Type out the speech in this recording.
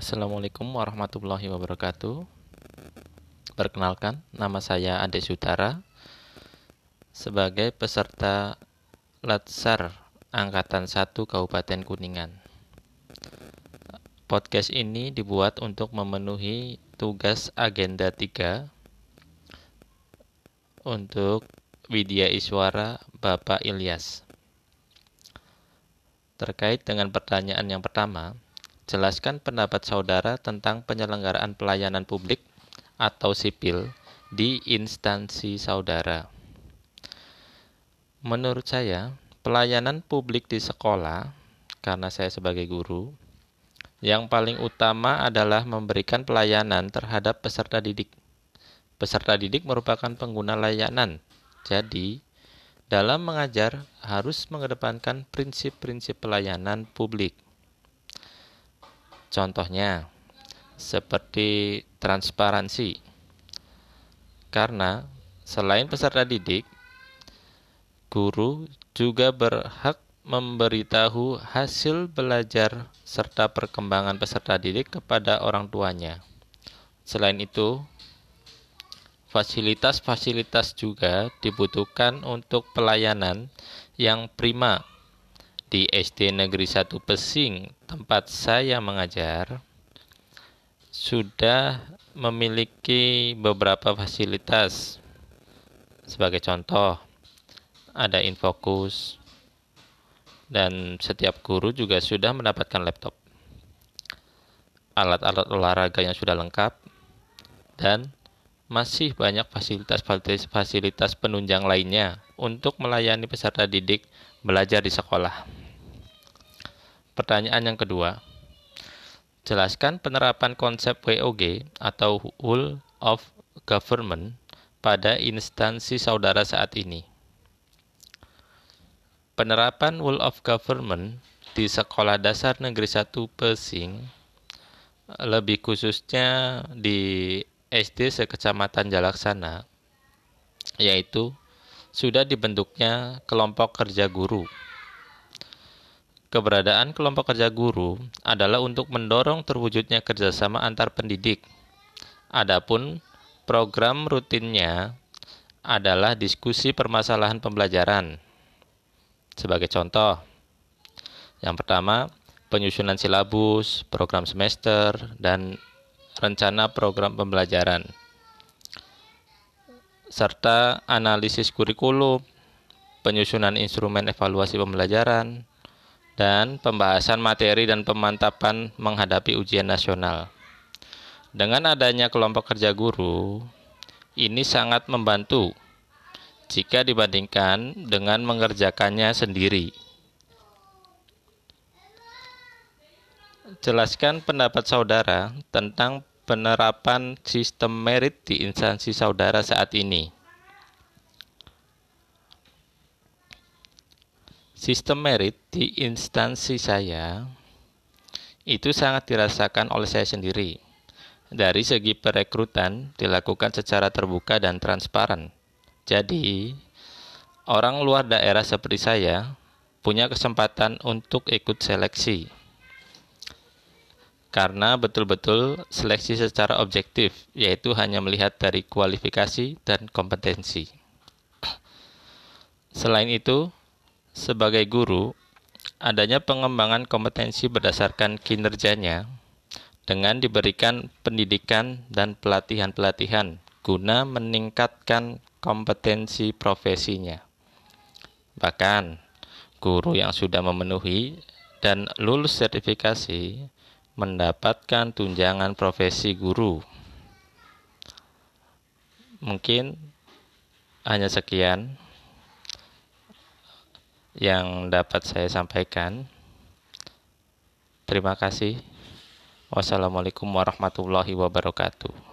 Assalamualaikum warahmatullahi wabarakatuh. Perkenalkan, nama saya Ade Sutara sebagai peserta Latsar Angkatan 1 Kabupaten Kuningan. Podcast ini dibuat untuk memenuhi tugas agenda 3 untuk Widya Iswara Bapak Ilyas. Terkait dengan pertanyaan yang pertama, jelaskan pendapat saudara tentang penyelenggaraan pelayanan publik atau sipil di instansi saudara. Menurut saya, pelayanan publik di sekolah, karena saya sebagai guru, yang paling utama adalah memberikan pelayanan terhadap peserta didik. Peserta didik merupakan pengguna layanan, jadi dalam mengajar harus mengedepankan prinsip-prinsip pelayanan publik. Contohnya, seperti transparansi. Karena selain peserta didik, guru juga berhak memberitahu hasil belajar serta perkembangan peserta didik kepada orang tuanya. Selain itu, fasilitas-fasilitas juga dibutuhkan untuk pelayanan yang prima. Di SD Negeri 1 Pesing, tempat saya mengajar, sudah memiliki beberapa fasilitas. Sebagai contoh, ada infokus, dan setiap guru juga sudah mendapatkan laptop. Alat-alat olahraga yang sudah lengkap, dan masih banyak fasilitas-fasilitas penunjang lainnya untuk melayani peserta didik belajar di sekolah. Pertanyaan yang kedua, Jelaskan penerapan konsep WOG atau Whole of Government pada instansi saudara saat ini. Penerapan Whole of Government di Sekolah Dasar Negeri 1 Pesing, lebih khususnya di SD sekecamatan Jalaksana, yaitu sudah dibentuknya kelompok kerja guru Keberadaan kelompok kerja guru adalah untuk mendorong terwujudnya kerjasama antar pendidik. Adapun program rutinnya adalah diskusi permasalahan pembelajaran. Sebagai contoh, yang pertama, penyusunan silabus, program semester, dan rencana program pembelajaran, serta analisis kurikulum, penyusunan instrumen evaluasi pembelajaran, dan pembahasan materi dan pemantapan menghadapi ujian nasional. Dengan adanya kelompok kerja guru, ini sangat membantu jika dibandingkan dengan mengerjakannya sendiri. Jelaskan pendapat saudara tentang penerapan sistem merit di instansi saudara saat ini. Sistem merit di instansi saya itu sangat dirasakan oleh saya sendiri. Dari segi perekrutan dilakukan secara terbuka dan transparan. Jadi, orang luar daerah seperti saya punya kesempatan untuk ikut seleksi. Karena betul-betul seleksi secara objektif, yaitu hanya melihat dari kualifikasi dan kompetensi. Selain itu, sebagai guru, adanya pengembangan kompetensi berdasarkan kinerjanya dengan diberikan pendidikan dan pelatihan-pelatihan guna meningkatkan kompetensi profesinya. Bahkan, guru yang sudah memenuhi dan lulus sertifikasi mendapatkan tunjangan profesi guru. Mungkin hanya sekian yang dapat saya sampaikan. Terima kasih. Wassalamualaikum warahmatullahi wabarakatuh.